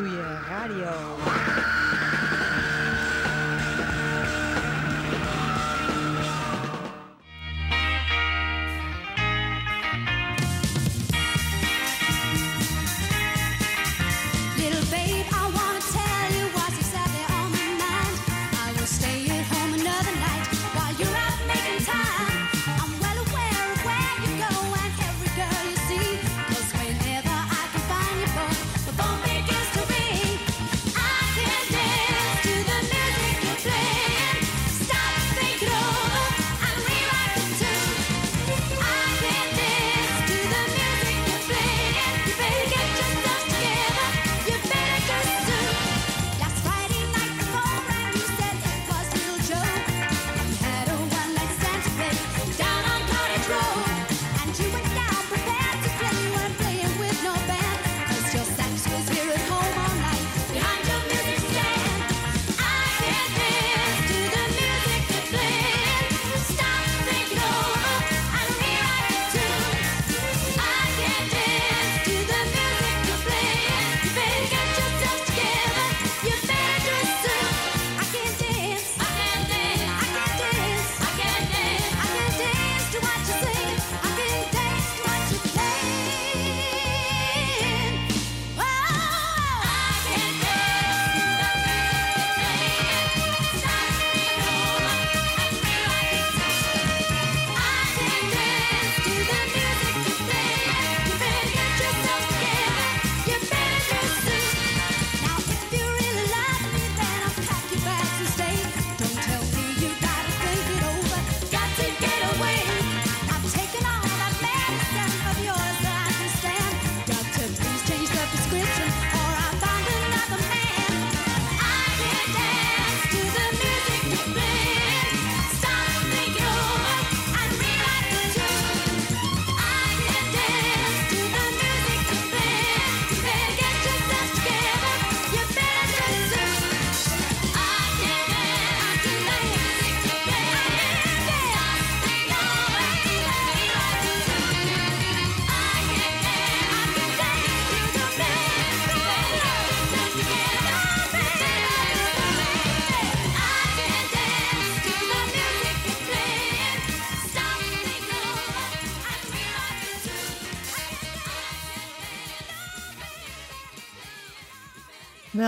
Ratatouille Radio.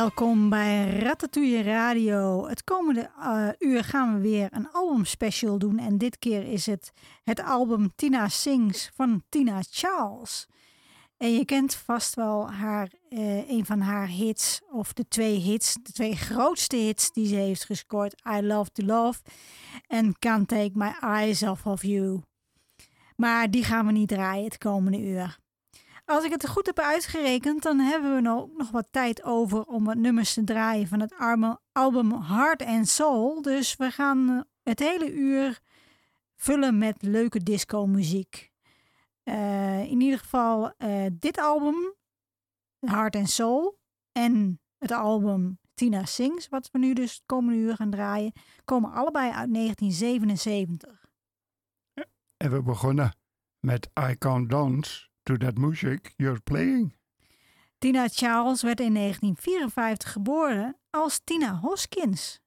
Welkom bij Ratatouille Radio. Het komende uh, uur gaan we weer een albumspecial doen. En dit keer is het het album Tina Sings van Tina Charles. En je kent vast wel haar, uh, een van haar hits, of de twee hits, de twee grootste hits die ze heeft gescoord. I Love to Love en Can't Take My Eyes Off of You. Maar die gaan we niet draaien het komende uur. Als ik het goed heb uitgerekend, dan hebben we nog, wat tijd over om wat nummers te draaien van het album Heart and Soul. Dus we gaan eh, het hele uur vullen met leuke disco muziek. Uh, in ieder geval uh, dit album, Heart and Soul, en het album Tina Sings, wat we nu dus het komende uur gaan draaien, komen allebei uit 1977. En we begonnen met I Can't Dance to that music you're playing. Tina Charles werd in 1954 geboren als Tina Hoskins.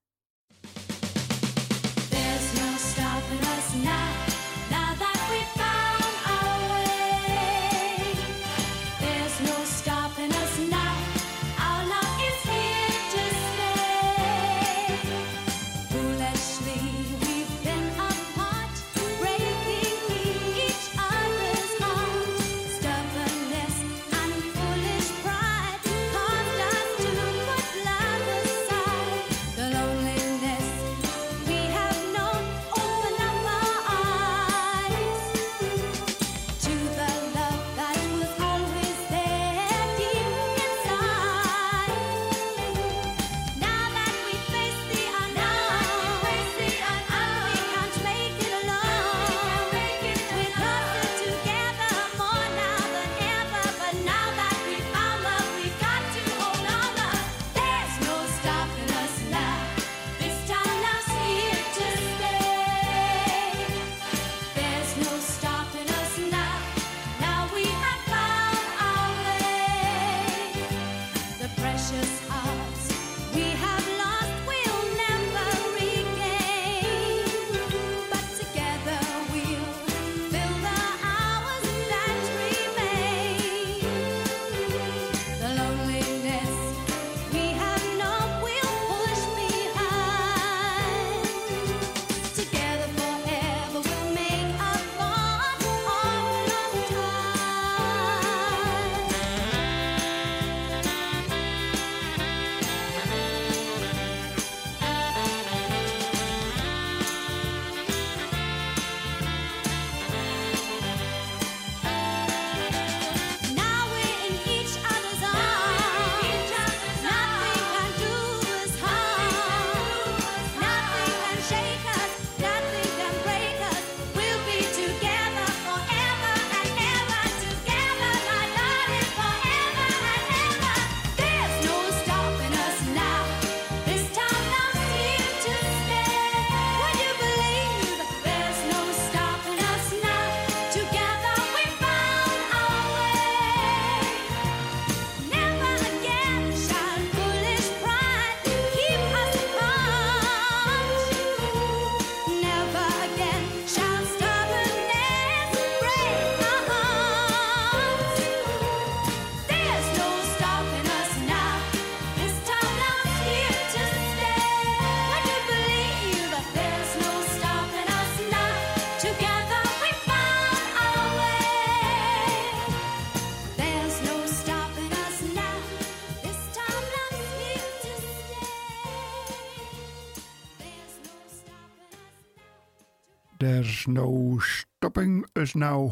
no stopping us now.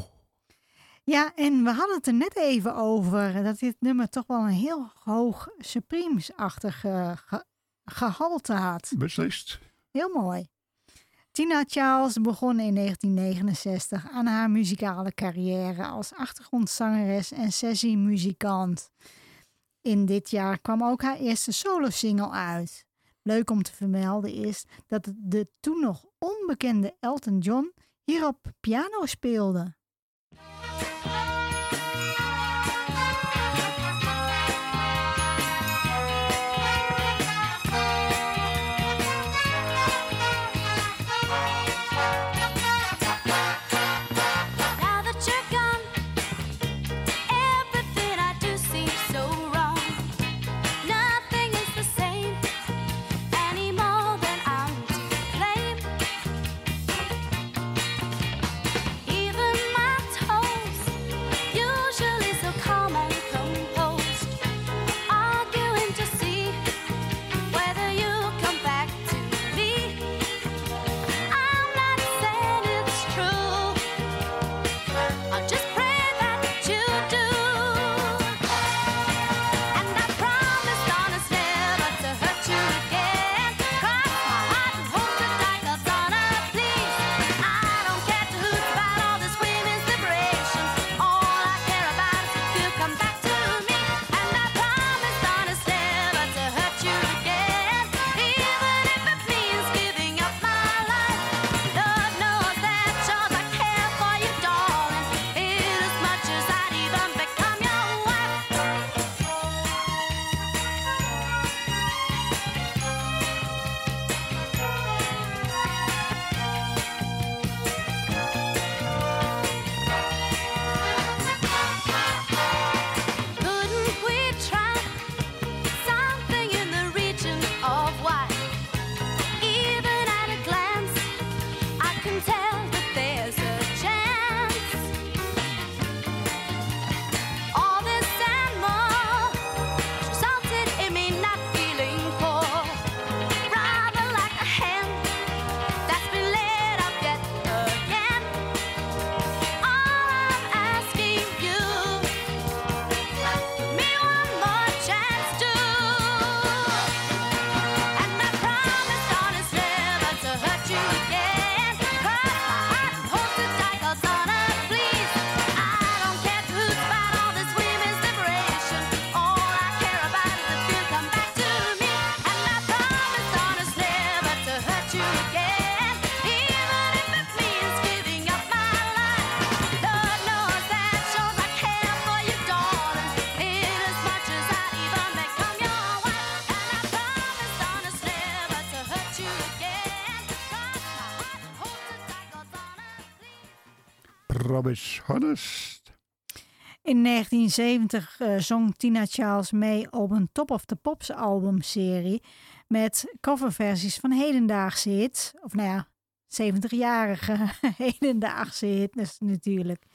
Ja, en we hadden het er net even over eh, dat dit nummer toch wel een heel hoog Supremes-achtig eh, gehalte had. Beslist. Heel mooi. Tina Charles begon in 1969 aan haar muzikale carrière als achtergrondzangeres en sessiemuzikant. In dit jaar kwam ook haar eerste solo-single uit. Leuk om te vermelden is dat de toen nog onbekende Elton John hierop piano speelde. In 1970 eh, zong Tina Charles mee op een Top of the Pops albumserie met coverversies van hedendaagse hits. Of nou ja, 70-jarige hedendaagse hits natuurlijk.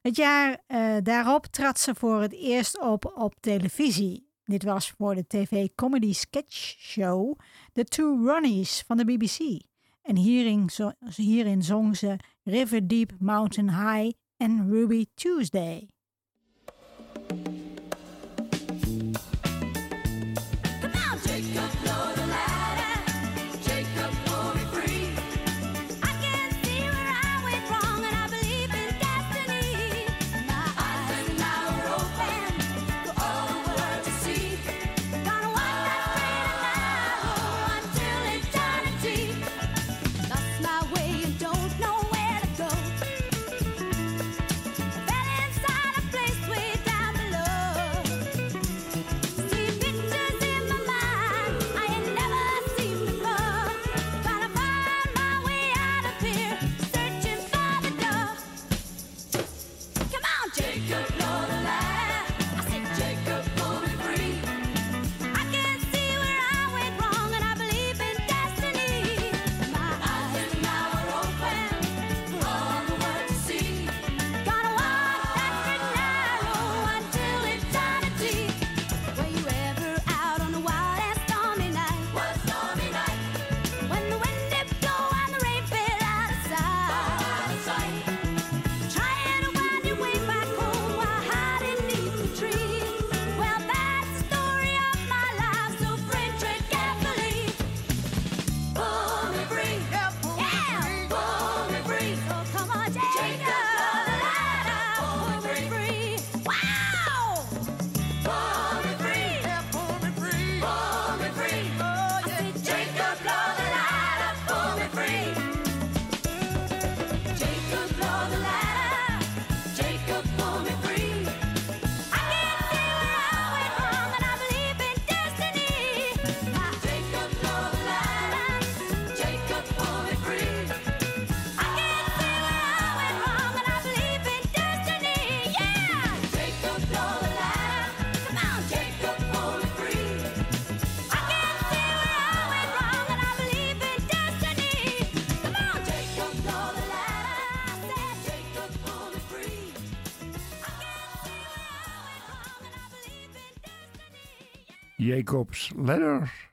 Het jaar eh, daarop trad ze voor het eerst op op televisie. Dit was voor de tv-comedy sketch show The Two Ronnies van de BBC. En hierin, hierin zong ze River Deep, Mountain High en Ruby Tuesday. Jacob's Ladder.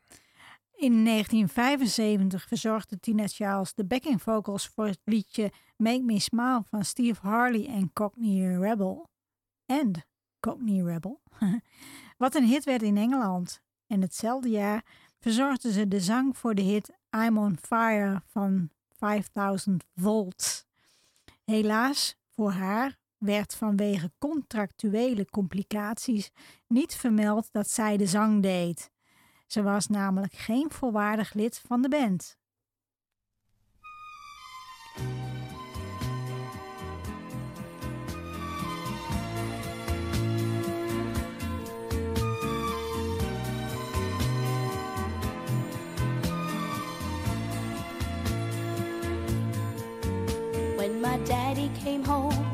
In 1975 verzorgde Tina Charles de backing vocals voor het liedje Make Me Smile van Steve Harley en Cockney Rebel. En Cockney Rebel. Wat een hit werd in Engeland. En hetzelfde jaar verzorgde ze de zang voor de hit I'm on Fire van 5000 Volts. Helaas voor haar werd vanwege contractuele complicaties niet vermeld dat zij de zang deed. Ze was namelijk geen volwaardig lid van de band. When my daddy came home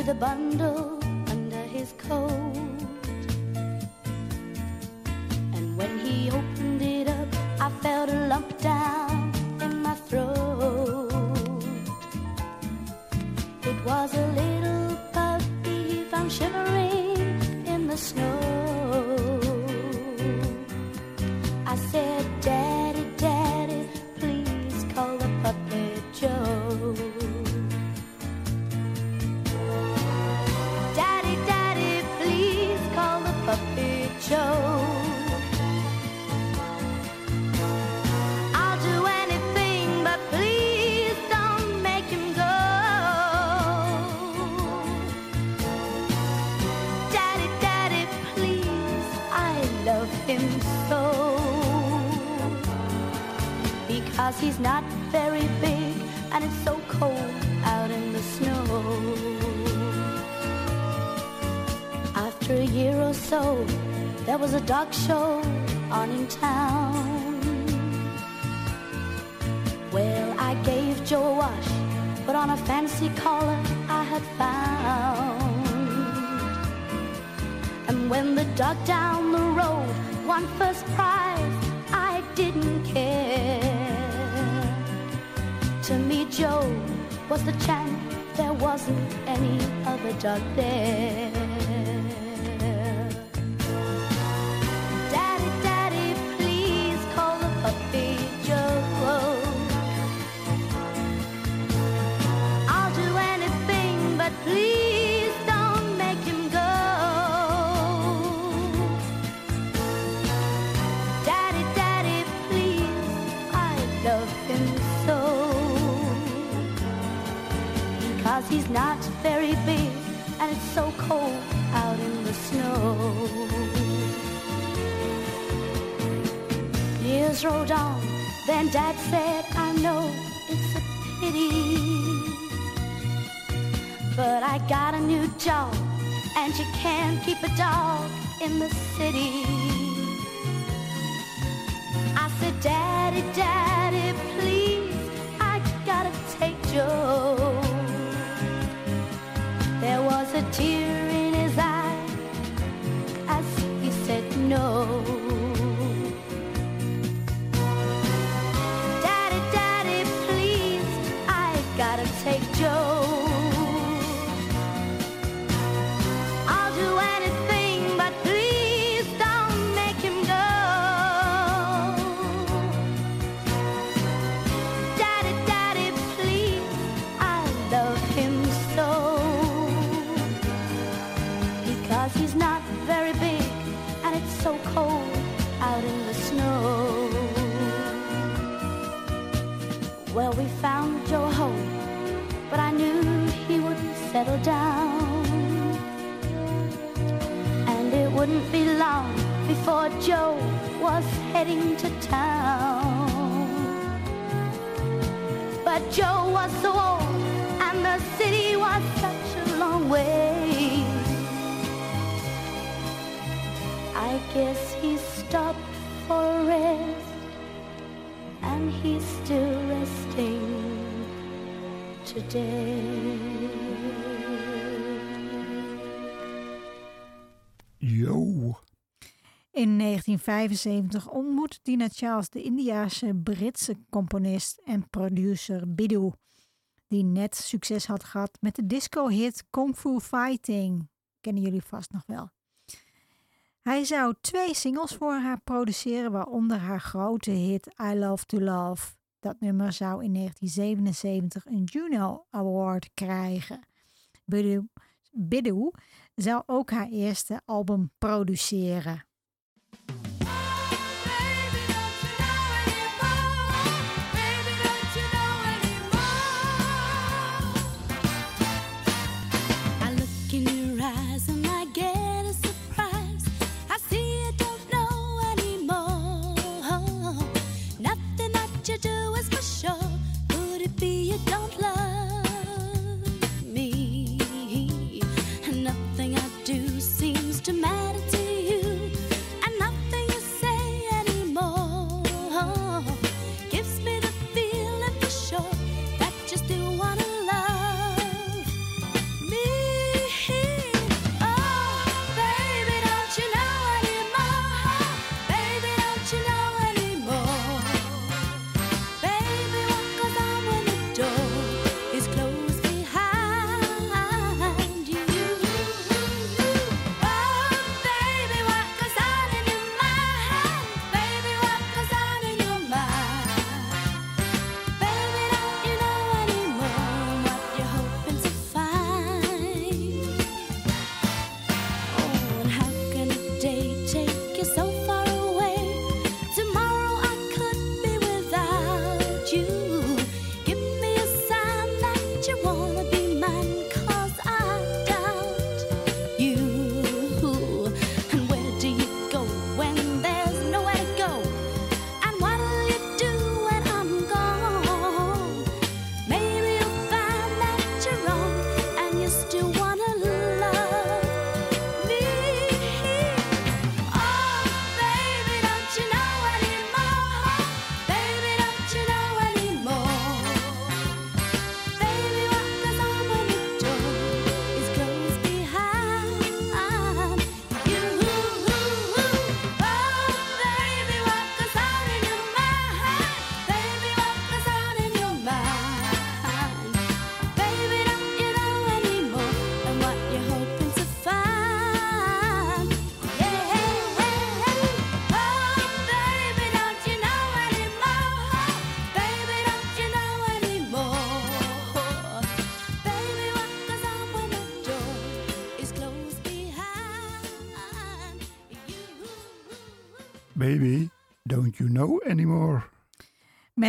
with a bundle under his coat. And when he opened it up, I felt a lump down in my throat. It was a little puppy he found shivering dog show on in town. Well, I gave Joe a wash, put on a fancy collar I had found. And when the dog down the road won first prize, I didn't care. To me, Joe was the champ. There wasn't any other dog there. Out in the snow. Years rolled on, then Dad said, I know it's a pity. But I got a new job, and you can't keep a dog in the city. I said, Daddy, Daddy, please, I gotta take Joe. There was a tear know. Wouldn't be long before Joe was heading to town. But Joe was so old, and the city was such a long way. I guess he stopped for a rest, and he's still resting today. Yo. In 1975 ontmoet Dina Charles de Indiaanse Britse componist en producer Bidou, die net succes had gehad met de disco-hit Kung Fu Fighting. Kennen jullie vast nog wel. Hij zou twee singles voor haar produceren, waaronder haar grote hit I Love to Love. Dat nummer zou in 1977 een Juno Award krijgen. Bidou, zou ook haar eerste album produceren.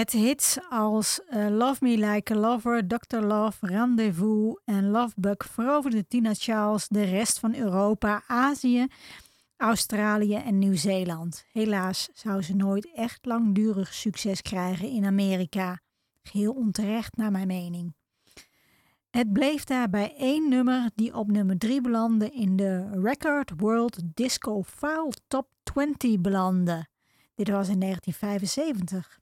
Met hits als eh, Love Me Like a Lover, Dr. Love, Rendezvous en Lovebug veroverde Tina Charles de rest van Europa, Azië, Australië en Nieuw-Zeeland. Helaas zou ze nooit echt langdurig succes krijgen in Amerika. Geheel onterecht naar mijn mening. Het bleef daarbij één nummer die op nummer 3 belandde in de Record World Disco File Top 20 belandde. Dit was in 1975.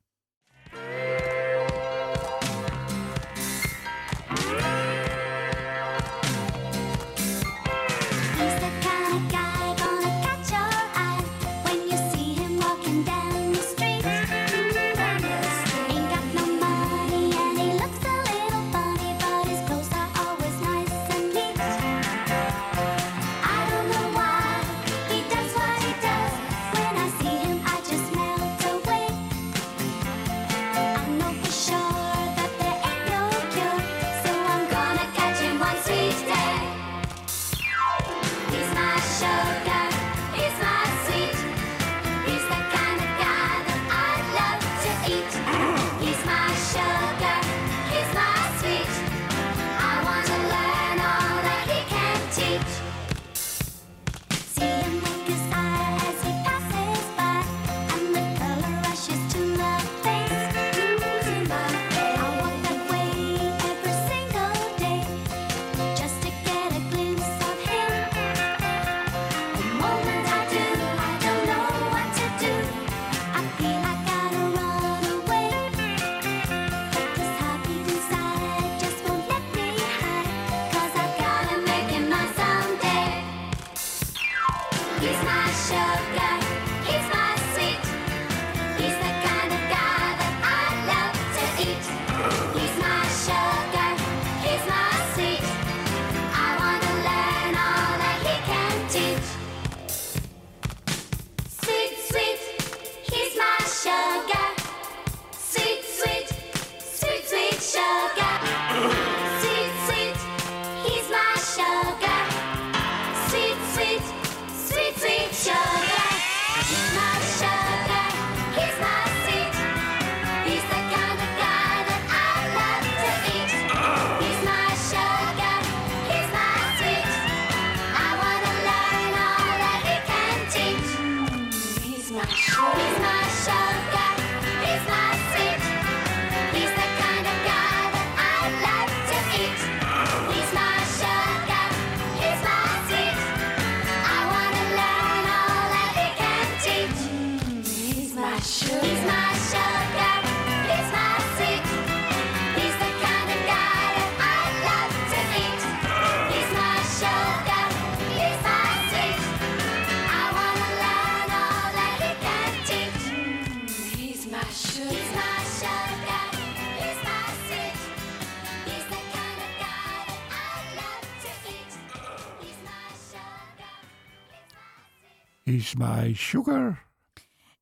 My Sugar.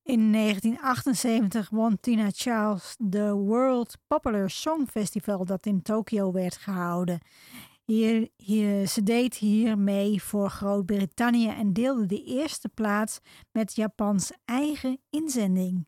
In 1978 won Tina Charles de World Popular Song Festival dat in Tokio werd gehouden. Hier, hier, ze deed hiermee voor Groot-Brittannië en deelde de eerste plaats met Japans eigen inzending.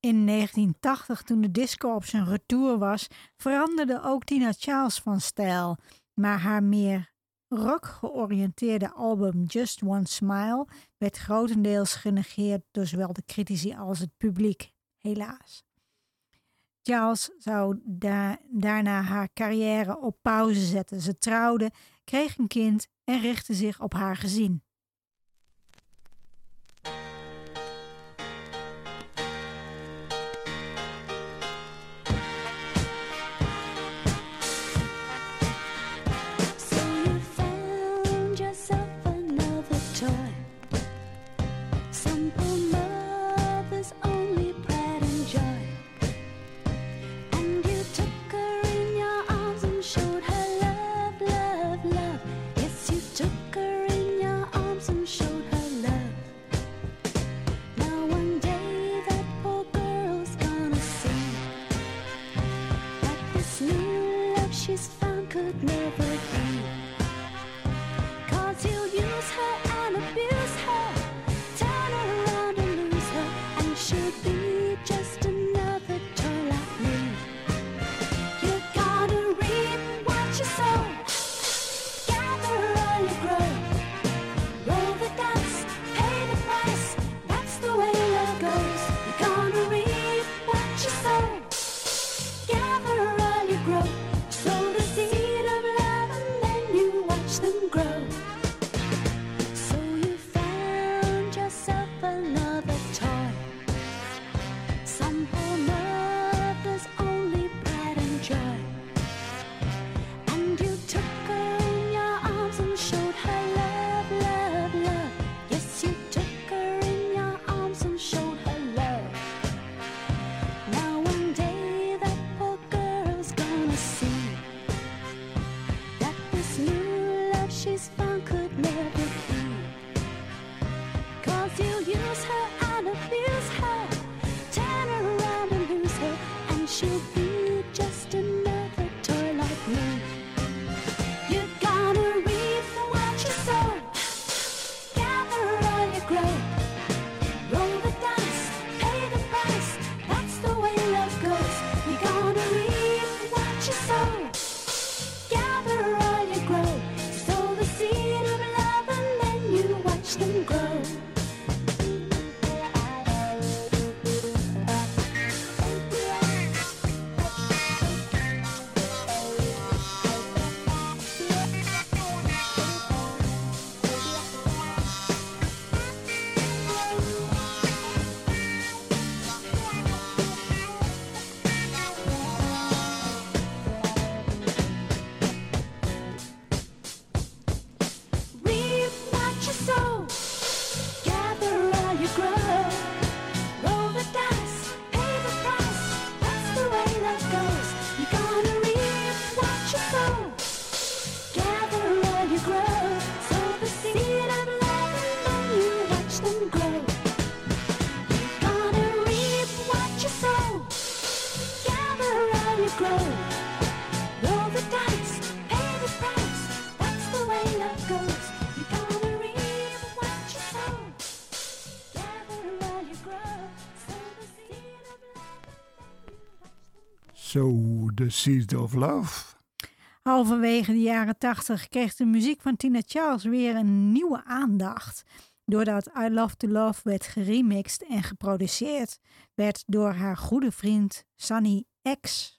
In 1980, toen de disco op zijn retour was, veranderde ook Tina Charles van stijl. Maar haar meer rock-georiënteerde album Just One Smile werd grotendeels genegeerd door zowel de critici als het publiek, helaas. Charles zou daarna haar carrière op pauze zetten. Ze trouwde, kreeg een kind en richtte zich op haar gezin. she's found could never be. Seed of Love. Halverwege de jaren 80 kreeg de muziek van Tina Charles weer een nieuwe aandacht. Doordat I Love to Love werd geremixed en geproduceerd, werd door haar goede vriend Sunny X.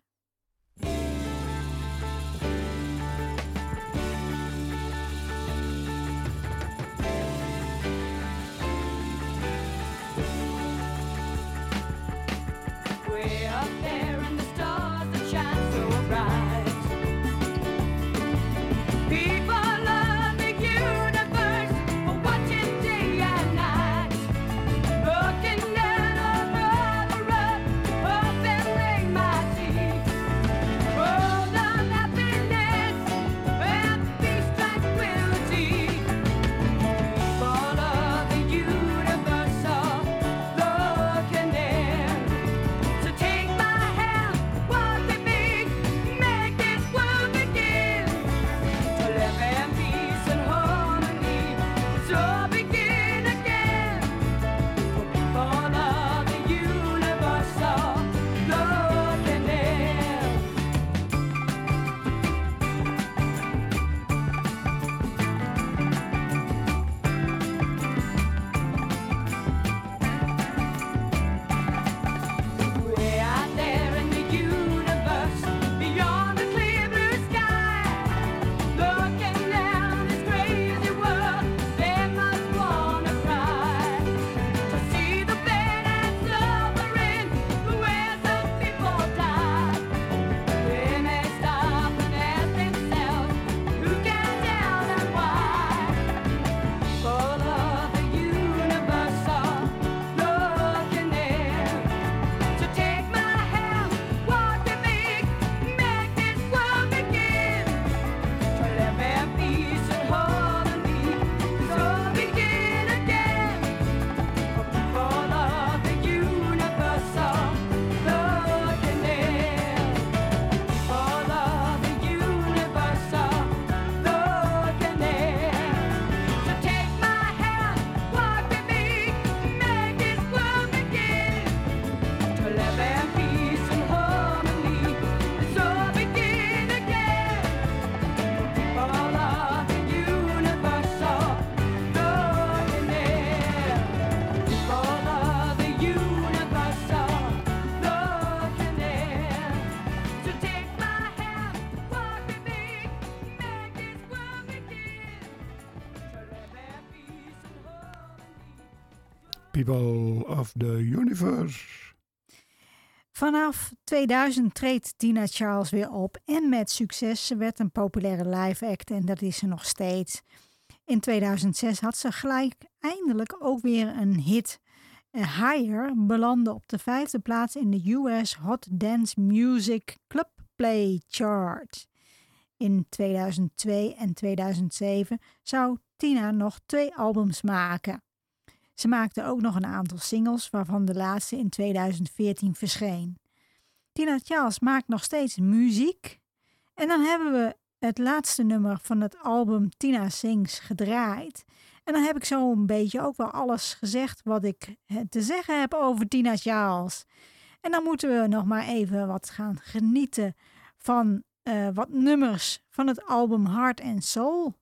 Of the Universe. Vanaf 2000 treedt Tina Charles weer op en met succes. Ze werd een populaire live act en dat is ze nog steeds. In 2006 had ze gelijk eindelijk ook weer een hit. Higher belandde op de vijfde plaats in de US Hot Dance Music Club Play Chart. In 2002 en 2007 zou Tina nog twee albums maken. Ze maakte ook nog een aantal singles, waarvan de laatste in 2014 verscheen. Tina Charles maakt nog steeds muziek. En dan hebben we het laatste nummer van het album Tina Sings gedraaid. En dan heb ik zo een beetje ook wel alles gezegd wat ik eh, te zeggen heb over Tina Charles. En dan moeten we nog maar even wat gaan genieten van eh, wat nummers van het album Heart and Soul.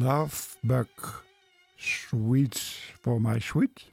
love bug sweets for my sweet.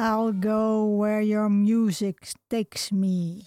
I'll go where your music takes me.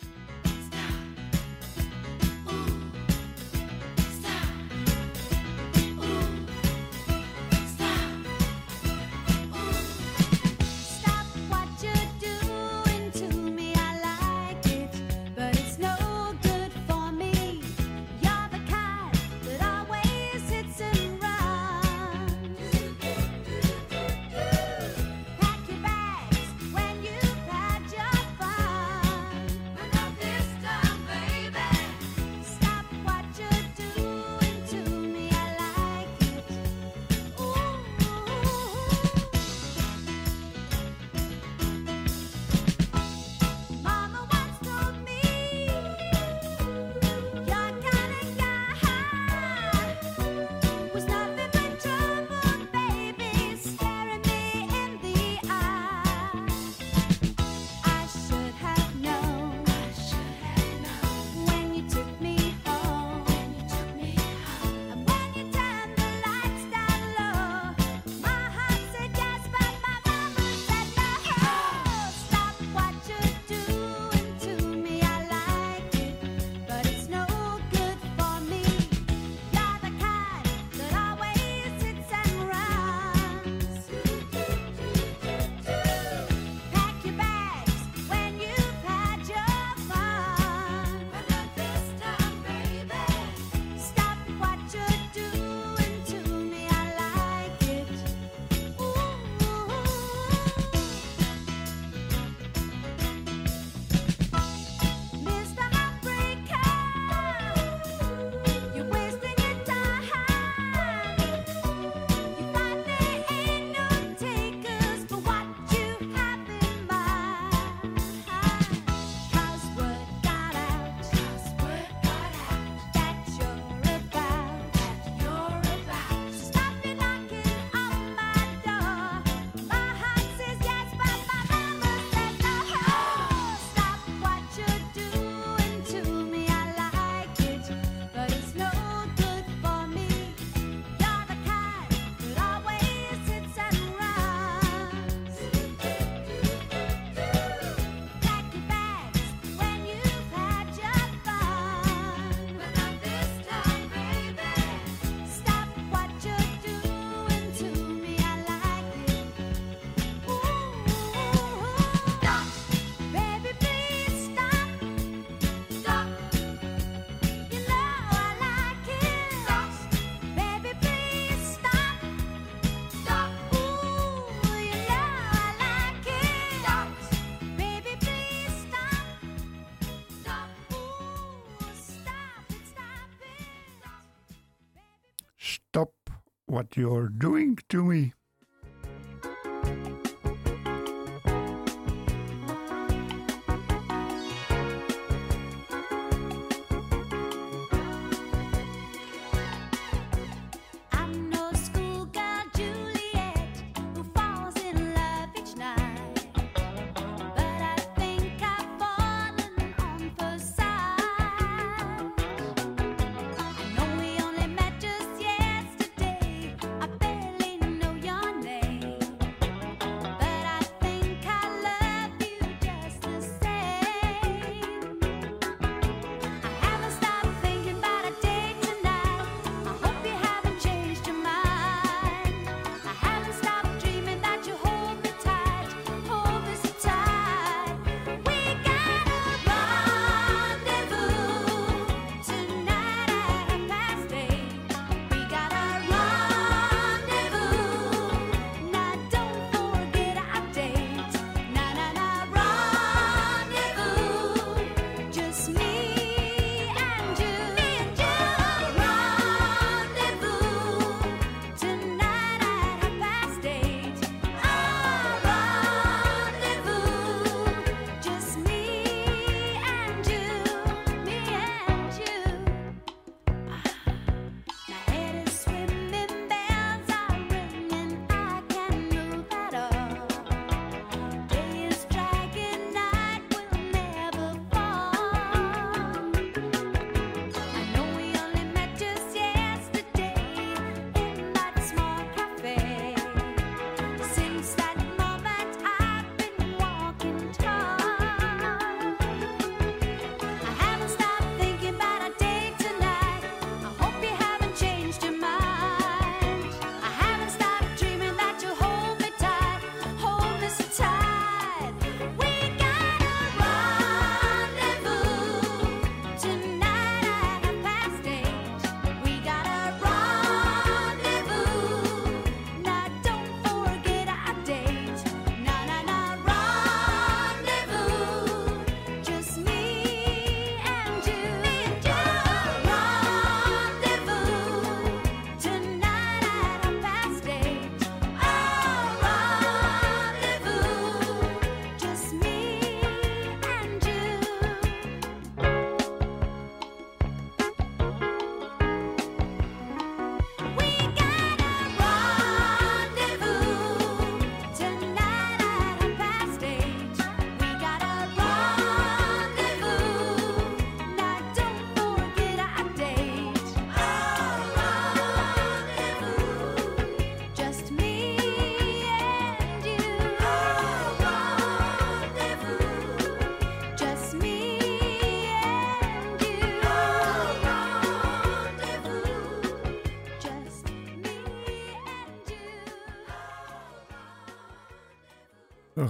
what you're doing to me.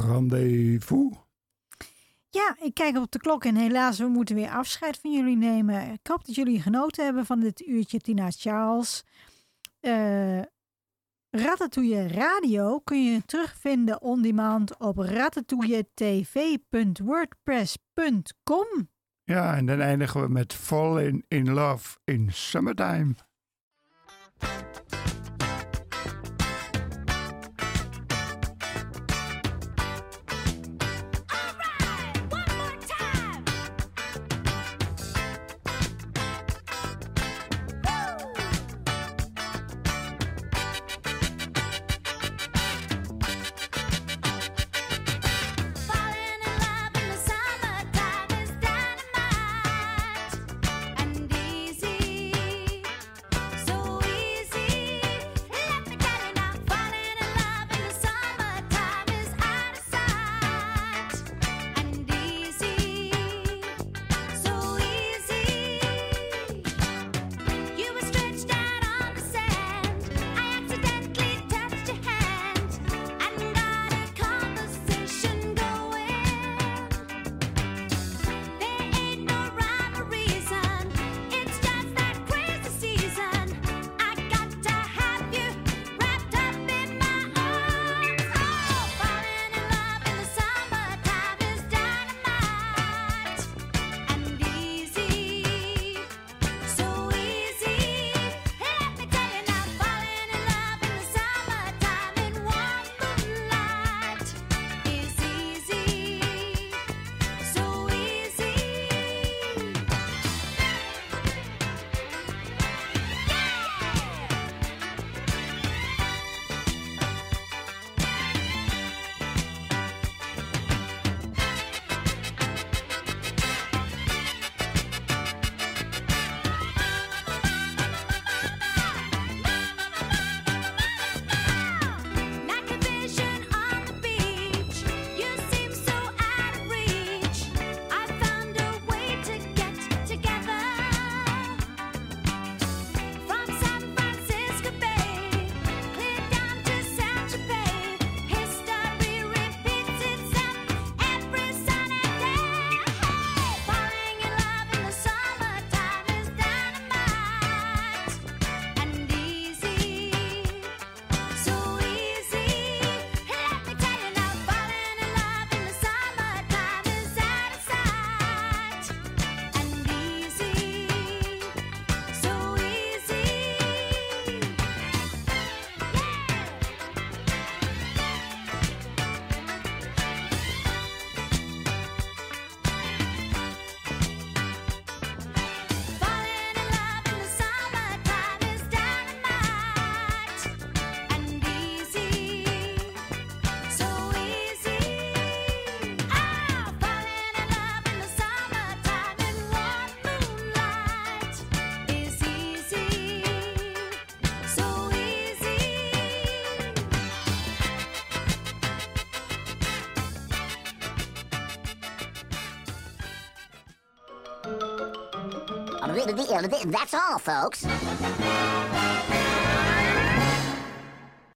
rendezvous? Ja, ik kijk op de klok en helaas, we moeten weer afscheid van jullie nemen. Ik hoop dat jullie genoten hebben van dit uurtje Tina Charles. Uh, Ratatouille Radio kun je terugvinden on demand op ratatouilletv.wordpress.com. Ja, en dan eindigen we met Fall in, in Love in Summertime. That's all, folks.